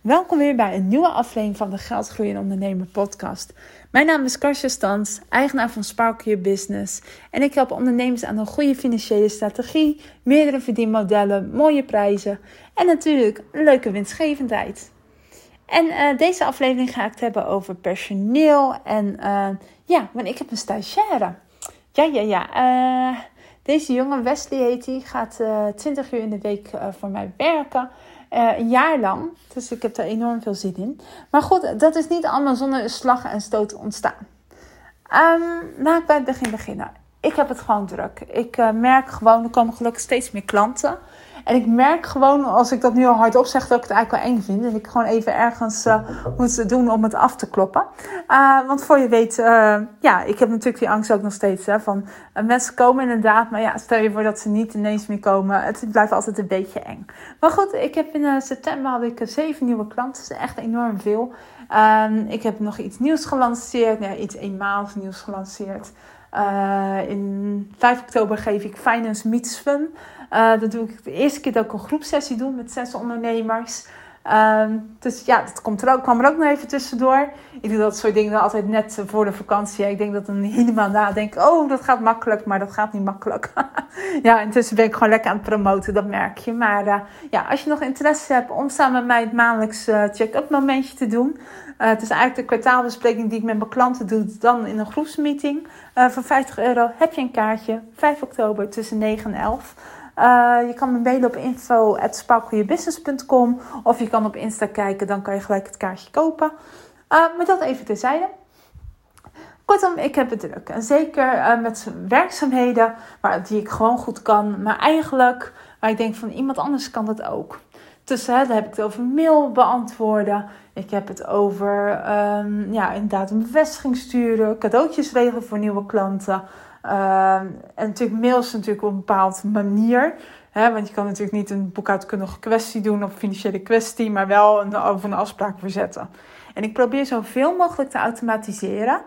Welkom weer bij een nieuwe aflevering van de Geldgroeien Ondernemer podcast. Mijn naam is Karsja Stans, eigenaar van Sparkle Your Business. En ik help ondernemers aan een goede financiële strategie, meerdere verdienmodellen, mooie prijzen en natuurlijk een leuke winstgevendheid. En uh, deze aflevering ga ik het hebben over personeel en uh, ja, want ik heb een stagiaire. Ja, ja, ja. Uh, deze jongen, Wesley heet hij, gaat 20 uur in de week voor mij werken. Uh, een jaar lang. Dus ik heb er enorm veel zin in. Maar goed, dat is niet allemaal zonder slag en stoot ontstaan. Um, laat ik bij het begin beginnen. Ik heb het gewoon druk. Ik uh, merk gewoon, er komen gelukkig steeds meer klanten. En ik merk gewoon, als ik dat nu al hardop zeg, dat ik het eigenlijk wel eng vind. En ik gewoon even ergens uh, moet doen om het af te kloppen. Uh, want voor je weet, uh, ja, ik heb natuurlijk die angst ook nog steeds. Hè, van mensen komen inderdaad, maar ja, stel je voor dat ze niet ineens meer komen. Het blijft altijd een beetje eng. Maar goed, ik heb in september had ik zeven nieuwe klanten. Dat is echt enorm veel. Ehm, ik heb nog iets nieuws gelanceerd. Ja, iets eenmaals nieuws gelanceerd. in 5 oktober geef ik Finance Meets Fun. Uh, dat doe ik de eerste keer dat ik een groepsessie doe met zes ondernemers. Uh, dus ja, dat komt er ook, kwam er ook nog even tussendoor. Ik doe dat soort dingen altijd net voor de vakantie. Ik denk dat dan helemaal nadenk, oh dat gaat makkelijk, maar dat gaat niet makkelijk. ja, intussen ben ik gewoon lekker aan het promoten, dat merk je. Maar uh, ja, als je nog interesse hebt om samen met mij het maandelijks check-up momentje te doen. het is eigenlijk de kwartaalbespreking die ik met mijn klanten doe, dan in een groepsmeeting. voor 50 euro heb je een kaartje, 5 oktober tussen 9 en 11. Uh, je kan me mailen op info.sparkleyourbusiness.com of je kan op Insta kijken, dan kan je gelijk het kaartje kopen. Uh, maar dat even terzijde. Kortom, ik heb het druk. En zeker uh, met werkzaamheden waar, die ik gewoon goed kan. Maar eigenlijk, waar ik denk van iemand anders kan dat ook. Dus hè, dan heb ik het over mail beantwoorden. Ik heb het over um, ja, inderdaad een bevestiging sturen. Cadeautjes regelen voor nieuwe klanten. Uh, en natuurlijk mails natuurlijk op een bepaalde manier. Hè, want je kan natuurlijk niet een boekhoudkundige kwestie doen of financiële kwestie, maar wel een, over een afspraak verzetten. En ik probeer zoveel mogelijk te automatiseren.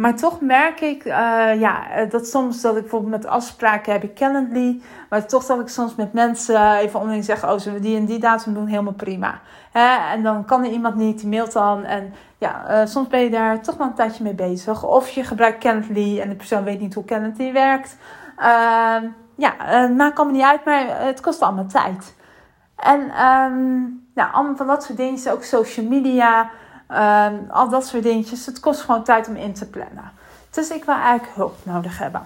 Maar toch merk ik uh, ja, eh, dat soms dat ik bijvoorbeeld met afspraken heb ik Calendly. Maar toch dat ik soms met mensen even onderling zeg: Oh, zullen we die en die datum doen? Helemaal prima. Hè? En dan kan er iemand niet, die mailt dan. En ja, uh, soms ben je daar toch wel een tijdje mee bezig. Of je gebruikt Calendly en de persoon weet niet hoe Calendly werkt. Uh, ja, maakt allemaal niet uit, maar het kost allemaal tijd. En um, nou, allemaal van dat soort dingen. Ook social media. Um, al dat soort dingetjes. Het kost gewoon tijd om in te plannen. Dus ik wil eigenlijk hulp nodig hebben.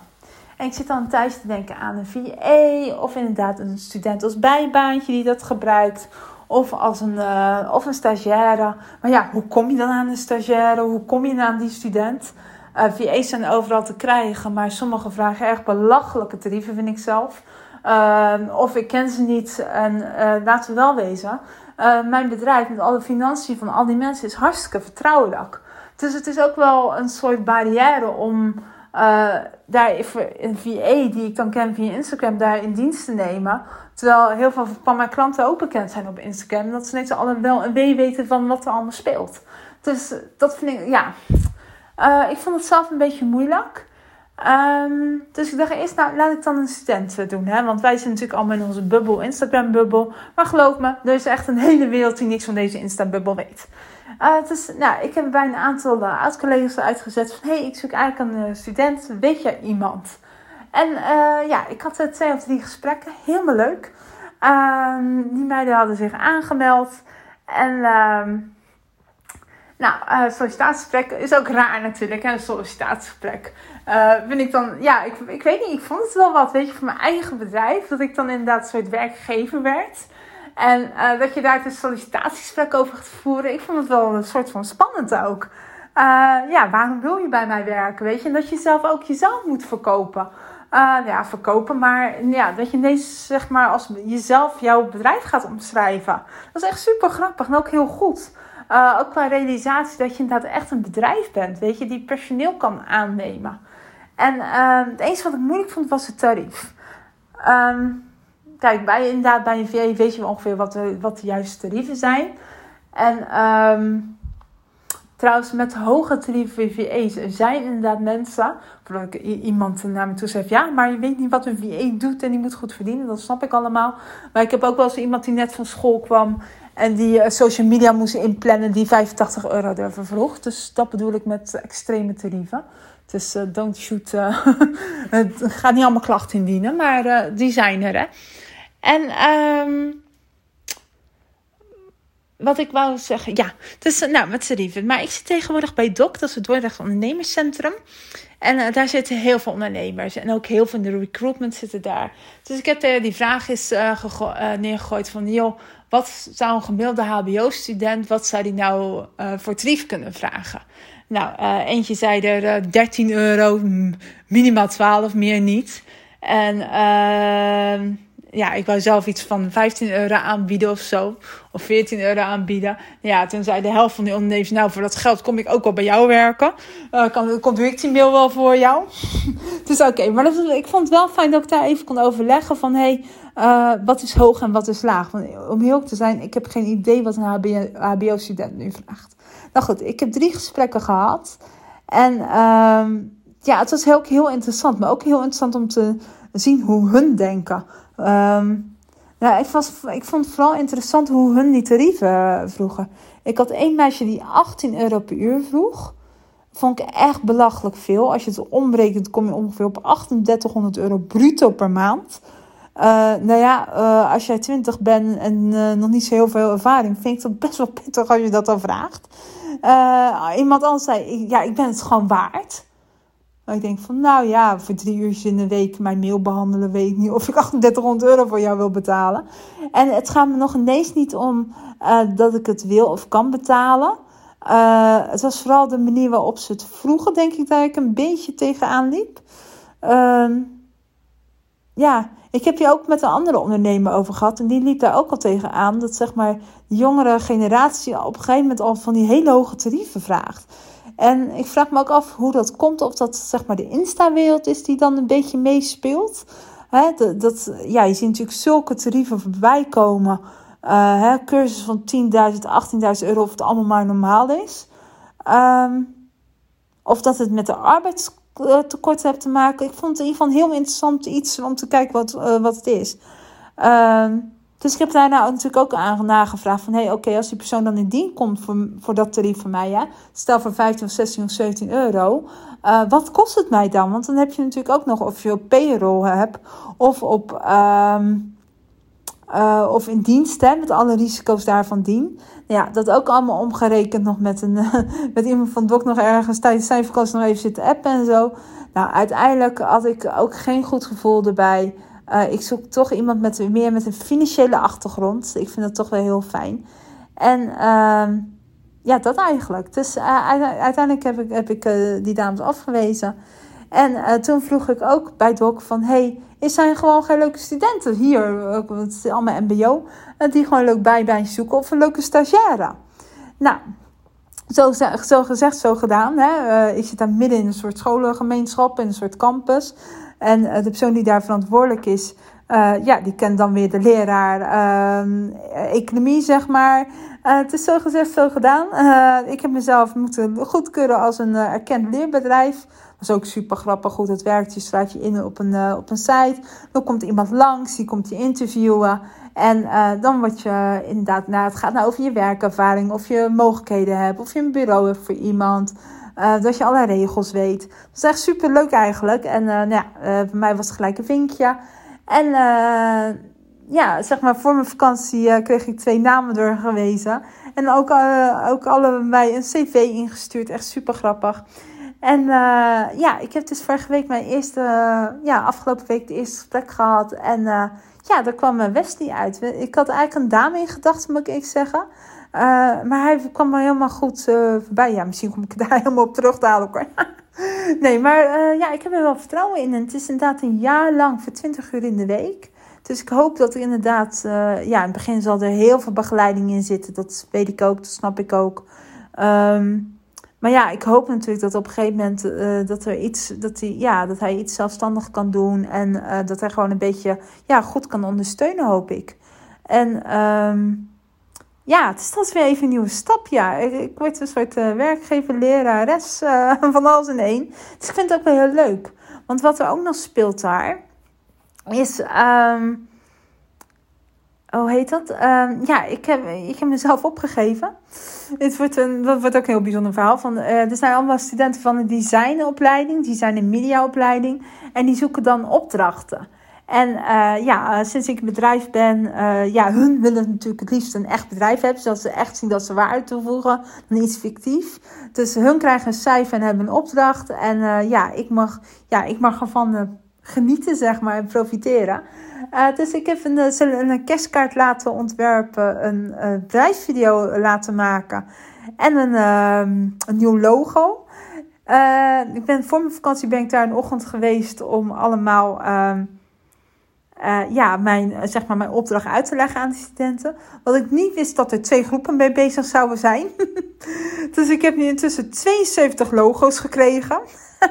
En ik zit dan thuis te denken aan een VA of inderdaad een student als bijbaantje die dat gebruikt. Of als een, uh, of een stagiaire. Maar ja, hoe kom je dan aan een stagiaire? Hoe kom je aan die student? Uh, VA's zijn overal te krijgen, maar sommige vragen erg belachelijke tarieven, vind ik zelf. Uh, of ik ken ze niet en uh, laten we wel wezen. Uh, mijn bedrijf met alle financiën van al die mensen is hartstikke vertrouwelijk. Dus het is ook wel een soort barrière om uh, daar een VA die ik dan ken via Instagram daar in dienst te nemen. Terwijl heel veel van mijn klanten ook bekend zijn op Instagram. Dat ze net allemaal wel een wee weten van wat er allemaal speelt. Dus dat vind ik, ja. Uh, ik vond het zelf een beetje moeilijk. Um, dus ik dacht eerst, nou laat ik dan een student doen. Hè? Want wij zijn natuurlijk allemaal in onze bubbel, Instagram-bubbel. Maar geloof me, er is echt een hele wereld die niks van deze Insta-bubbel weet. Uh, dus nou, ik heb bij een aantal uh, oud-collega's uitgezet van... hé, hey, ik zoek eigenlijk een student, weet je iemand? En ja, ik had twee of drie gesprekken, helemaal leuk. Um, die meiden hadden zich aangemeld. En um, nou, uh, is ook raar natuurlijk, een sollicitatiegesprek. Uh, vind ik dan, ja, ik, ik weet niet, ik vond het wel wat, weet je, voor mijn eigen bedrijf, dat ik dan inderdaad een soort werkgever werd. En uh, dat je daar het sollicitatiegesprek over gaat voeren, ik vond het wel een soort van spannend ook. ja, waarom wil je bij mij werken, weet je? En dat je zelf ook jezelf moet verkopen. ja, verkopen, maar ja, dat je ineens, zeg maar, als jezelf jouw bedrijf gaat omschrijven. Dat is echt super grappig en ook heel goed. Uh, ook qua realisatie dat je inderdaad echt een bedrijf bent, weet je, die personeel kan aannemen. En uh, het enige wat ik moeilijk vond was het tarief. Um, kijk, bij, inderdaad, bij een VA weet je ongeveer wat de, wat de juiste tarieven zijn. En um, trouwens, met hoge tarieven VA's er zijn inderdaad mensen. Voordat ik iemand naar me toe zegt: Ja, maar je weet niet wat een VA doet en die moet goed verdienen. Dat snap ik allemaal. Maar ik heb ook wel eens iemand die net van school kwam En die social media moesten inplannen die 85 euro ervoor vroeg. Dus dat bedoel ik met extreme tarieven. Dus don't shoot. het gaat niet allemaal klachten indienen, maar die zijn er. Hè? En um, wat ik wou zeggen, ja, dus nou, met tarieven. Maar ik zit tegenwoordig bij DOC, dat is het Dordrecht Ondernemerscentrum. En uh, daar zitten heel veel ondernemers en ook heel veel in de recruitment zitten daar. Dus ik heb uh, die vraag eens uh, neergegooid van, joh, wat zou een gemiddelde HBO-student, wat zou die nou voor tarief kunnen vragen? Nou, eentje zei er 13 euro, minimaal 12, meer niet. En ehm, ja, ik wou zelf iets van 15 euro aanbieden of zo. Of 14 euro aanbieden. Ja, toen zei de helft van die ondernemers, nou voor dat geld kom ik ook wel bij jou werken. Uh, kan, kom ik die mail wel voor jou. dus oké, maar dat, ik vond het wel fijn dat ik daar even kon overleggen van... Hey, uh, wat is hoog en wat is laag? Want om heel te zijn, ik heb geen idee wat een HBO-student nu vraagt. Nou goed, ik heb drie gesprekken gehad. En uh, ja, het was heel, heel interessant. Maar ook heel interessant om te zien hoe hun denken. Um, ja, ik, was, ik vond het vooral interessant hoe hun die tarieven eh, vroegen. Ik had één meisje die 18 euro per uur vroeg. Vond ik echt belachelijk veel. Als je het omrekent, kom je ongeveer op 3800 euro bruto per maand. Uh, nou ja, uh, als jij 20 bent en nog niet zo heel veel ervaring, vind ik dat best wel pittig als je dat dan vraagt. iemand anders zei: Ja, ik ben het gewoon waard. Maar ik denk van, nou ja, voor drie uurtjes in de week mijn mail behandelen, weet ik niet of ik 3800 euro voor jou wil betalen. En het gaat me nog ineens niet om uh, dat ik het wil of kan betalen. Uh, het was vooral de manier waarop ze het vroegen, denk ik, dat ik een beetje tegenaan liep. Uh, ja, ik heb hier ook met een andere ondernemer over gehad. En die liep daar ook al tegenaan. Dat zeg maar de jongere generatie op een gegeven moment al van die hele hoge tarieven vraagt. En ik vraag me ook af hoe dat komt. Of dat zeg maar de Insta-wereld is die dan een beetje meespeelt. dat, dat, ja, je ziet natuurlijk zulke tarieven voorbij komen. Uh, hè, cursus van 10.000, 18.000 euro of het allemaal maar normaal is. Um, of dat het met de arbeidstekort heeft te maken. Ik vond het in ieder geval heel interessant iets om te kijken wat, uh, wat het is. Um, dus ik heb daar nou natuurlijk ook aan nagevraagd van... hé, hey, oké, als die persoon dan in dien komt voor, voor dat tarief van mij... Hè, stel voor 15 of 16 of 17 euro... Uh, wat kost het mij dan? Want dan heb je natuurlijk ook nog of je op payroll hebt... of, op, um, uh, of in dienst, met alle risico's daarvan dien. Ja, dat ook allemaal omgerekend nog met, een, met iemand van Dok nog ergens... tijdens zijn vakantie nog even zitten appen en zo. Nou, uiteindelijk had ik ook geen goed gevoel erbij... Uh, ik zoek toch iemand met meer met een financiële achtergrond. Ik vind dat toch wel heel fijn. En uh, ja, dat eigenlijk. Dus uh, uiteindelijk heb ik, heb ik uh, die dames afgewezen. En toen vroeg ik ook bij Doc van... hey, is zijn gewoon geen leuke studenten hier? Het is allemaal mbo. Die gewoon leuk bijbaantje zoeken of een leuke stagiaire. Nou, zo, zo gezegd, zo gedaan. Hè? ik zit daar midden in een soort scholengemeenschap, in een soort campus. En eh, de persoon die daar verantwoordelijk is, uh, ja, die kent dan weer de leraar uh, economie, zeg maar. Het is zo gezegd, zo gedaan. ik heb mezelf moeten goedkeuren als een erkend leerbedrijf. Dat is ook super grappig hoe dat werkt. Je schrijft je in op een, op een site. Dan komt iemand langs, die komt je interviewen. En dan word je inderdaad, nou, het gaat nou over je werkervaring, of je mogelijkheden hebt, of je een bureau hebt voor iemand. Uh, dat je alle regels weet. Dat is echt super leuk eigenlijk. En uh, nou ja, uh, bij mij was het gelijk een vinkje. En ja, zeg maar voor mijn vakantie kreeg ik twee namen doorgewezen. En ook, ook allebei een cv ingestuurd. Echt super grappig. En ja, ik heb dus vorige week mijn eerste, ja, afgelopen week de eerste gesprek gehad. En ja, daar kwam Wesley uit. Ik had eigenlijk een dame in gedachten, moet ik zeggen. Uh, maar hij kwam er helemaal goed uh, voorbij. Ja, misschien kom ik daar helemaal op terug. Hoor. nee, maar uh, ja, ik heb er wel vertrouwen in. En het is inderdaad een jaar lang voor 20 uur in de week. Dus ik hoop dat er inderdaad, ja, in het begin zal er heel veel begeleiding in zitten. Dat weet ik ook, dat snap ik ook. Um, maar ja, ik hoop natuurlijk dat op een gegeven moment dat er iets, dat hij, ja, dat hij iets zelfstandig kan doen. En dat hij gewoon een beetje, ja, goed kan ondersteunen, hoop ik. En um, ja, het is dat weer even een nieuwe stap. Ja, ik, word een soort uh, werkgever, lerares uh, van alles in één. Dus ik vind het ook wel heel leuk. Want wat er ook nog speelt daar, is. Um, hoe heet dat? Ehm, ja, ik heb, ik heb mezelf opgegeven. Dit wordt, een, dat wordt ook een heel bijzonder verhaal. Van, uh, er zijn allemaal studenten van de designopleiding, design- en mediaopleiding. En die zoeken dan opdrachten. En uh, ja, sinds ik een bedrijf ben, uh, ja, hun willen natuurlijk het liefst een echt bedrijf hebben. Zodat ze echt zien dat ze waarde toevoegen dan iets fictief. Dus hun krijgen een cijfer en hebben een opdracht. En ja, ik mag, ja, ik mag ervan genieten, zeg maar, en profiteren. dus ik heb een, een, kerstkaart laten ontwerpen, een, bedrijfsvideo laten maken en een, een nieuw logo. ik ben voor mijn vakantie ben ik daar een ochtend geweest om allemaal uh, ja, mijn, eh, zeg maar mijn opdracht uit te leggen aan de studenten. Wat ik niet wist dat er twee groepen mee bezig zouden zijn. dus ik heb nu intussen 72 logo's gekregen.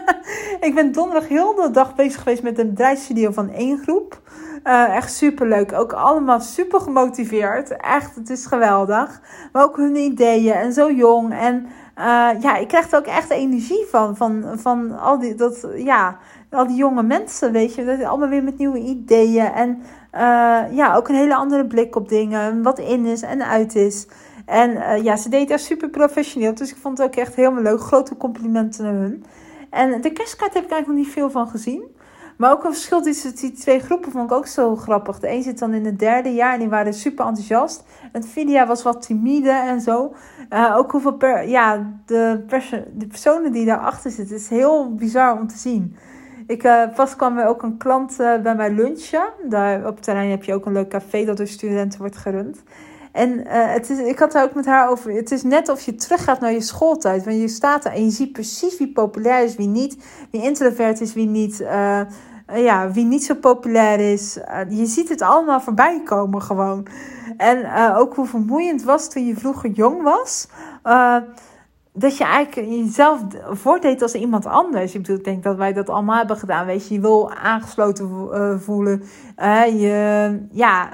ik ben donderdag heel de dag bezig geweest met een bedrijfsvideo van één groep. Uh, echt super leuk. Ook allemaal super gemotiveerd. Echt, het is geweldig. Maar ook hun ideeën en zo jong. En uh, ja, ik krijg er ook echt energie van. Van, van al die, dat, ja, al die jonge mensen, weet je. Dat allemaal weer met nieuwe ideeën. En uh, ja, ook een hele andere blik op dingen. Wat in is en uit is. En uh, ja, ze deed echt super professioneel. Dus ik vond het ook echt helemaal leuk. Grote complimenten naar hun. En de kerstkaart heb ik eigenlijk nog niet veel van gezien. Maar ook een verschil tussen die twee groepen vond ik ook zo grappig. De een zit dan in het derde jaar en die waren super enthousiast. En Fidia was wat timide en zo. Uh, ook hoeveel per, ja, de, de personen die daarachter zitten, is heel bizar om te zien. Ik, uh, pas kwam er ook een klant uh, bij mij lunchen. Daar op het terrein heb je ook een leuk café dat door studenten wordt gerund. En uh, het is, ik had het ook met haar over. Het is net of je teruggaat naar je schooltijd. Want je staat er en je ziet precies wie populair is, wie niet. Wie introvert is, wie niet. ja, wie niet zo populair is. je ziet het allemaal voorbij komen gewoon. En ook hoe vermoeiend was toen je vroeger jong was dat je eigenlijk jezelf voordeed als iemand anders. Ik bedoel, ik denk dat wij dat allemaal hebben gedaan. Weet je, je wil aangesloten voelen. Je, ja,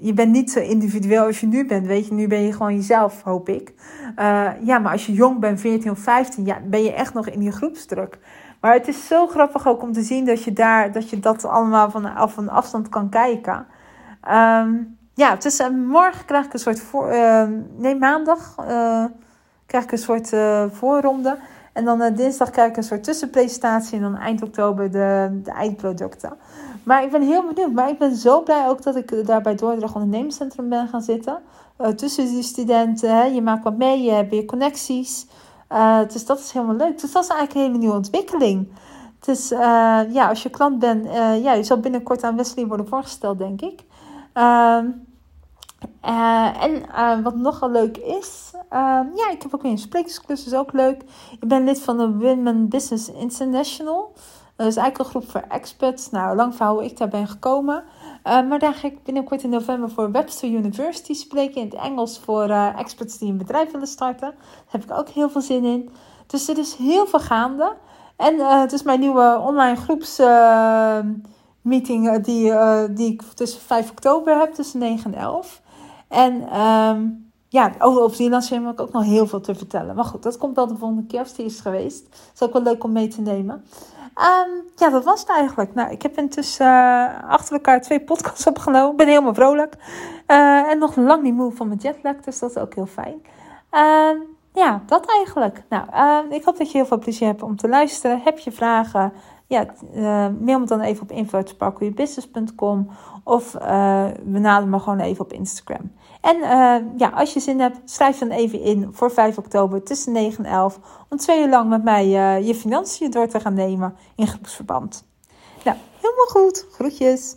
je bent niet zo individueel als je nu bent. Weet je, nu ben je gewoon jezelf, hoop ik. Uh, ja, maar als je jong bent, 14 of 15, ja, ben je echt nog in je groepsdruk. Maar het is zo grappig ook om te zien dat je, daar, dat, je dat allemaal van, van afstand kan kijken. Um, ja, dus morgen krijg ik een soort voor. nee, maandag krijg ik een soort uh, voorronde. En dan dinsdag krijg ik een soort tussenpresentatie. En dan eind oktober de, de eindproducten. Maar ik ben heel benieuwd. Maar ik ben zo blij ook dat ik daar bij Dordrecht Ondernemerscentrum ben gaan zitten. Uh, tussen die studenten. Hè. Je maakt wat mee, je hebt weer connecties. dus dat is helemaal leuk. Dus dat is eigenlijk een hele nieuwe ontwikkeling. Dus ja, als je klant bent, ja, je zal binnenkort aan Wesley worden voorgesteld, denk ik. Ehm, en wat nogal leuk is, uh, ja, ik heb ook weer een sprekersklus, is ook leuk. Ik ben lid van de Women Business International. Dat is eigenlijk een groep voor experts. Nou, lang verhaal hoe ik daar ben gekomen. maar daar ga ik binnenkort in november voor Webster University spreken in het Engels voor experts die een bedrijf willen starten. Daar heb ik ook heel veel zin in. Dus er is heel veel gaande. En het is mijn nieuwe online groepsmeeting die, die ik tussen 5 oktober heb, tussen 9 en 11. En um, ja, over, over Zeelandse heb ik ook nog heel veel te vertellen. Maar goed, dat komt wel de volgende keer als die is geweest. Dat is ook wel leuk om mee te nemen. Um, ja, dat was het eigenlijk. Nou, ik heb intussen uh, achter elkaar twee podcasts opgenomen. Ben helemaal vrolijk. Uh, en nog lang niet moe van mijn jetlag, dus dat is ook heel fijn. Uh, ja, dat eigenlijk. Nou, ik hoop dat je heel veel plezier hebt om te luisteren. Heb je vragen? Ja, mail me dan even op info.sparkleyourbusiness.com of uh, benader me gewoon even op Instagram. En uh, ja, als je zin hebt, schrijf dan even in voor 5 oktober tussen 9 en 11. Om twee uur lang met mij je financiën door te gaan nemen in groepsverband. Nou, helemaal goed. Groetjes.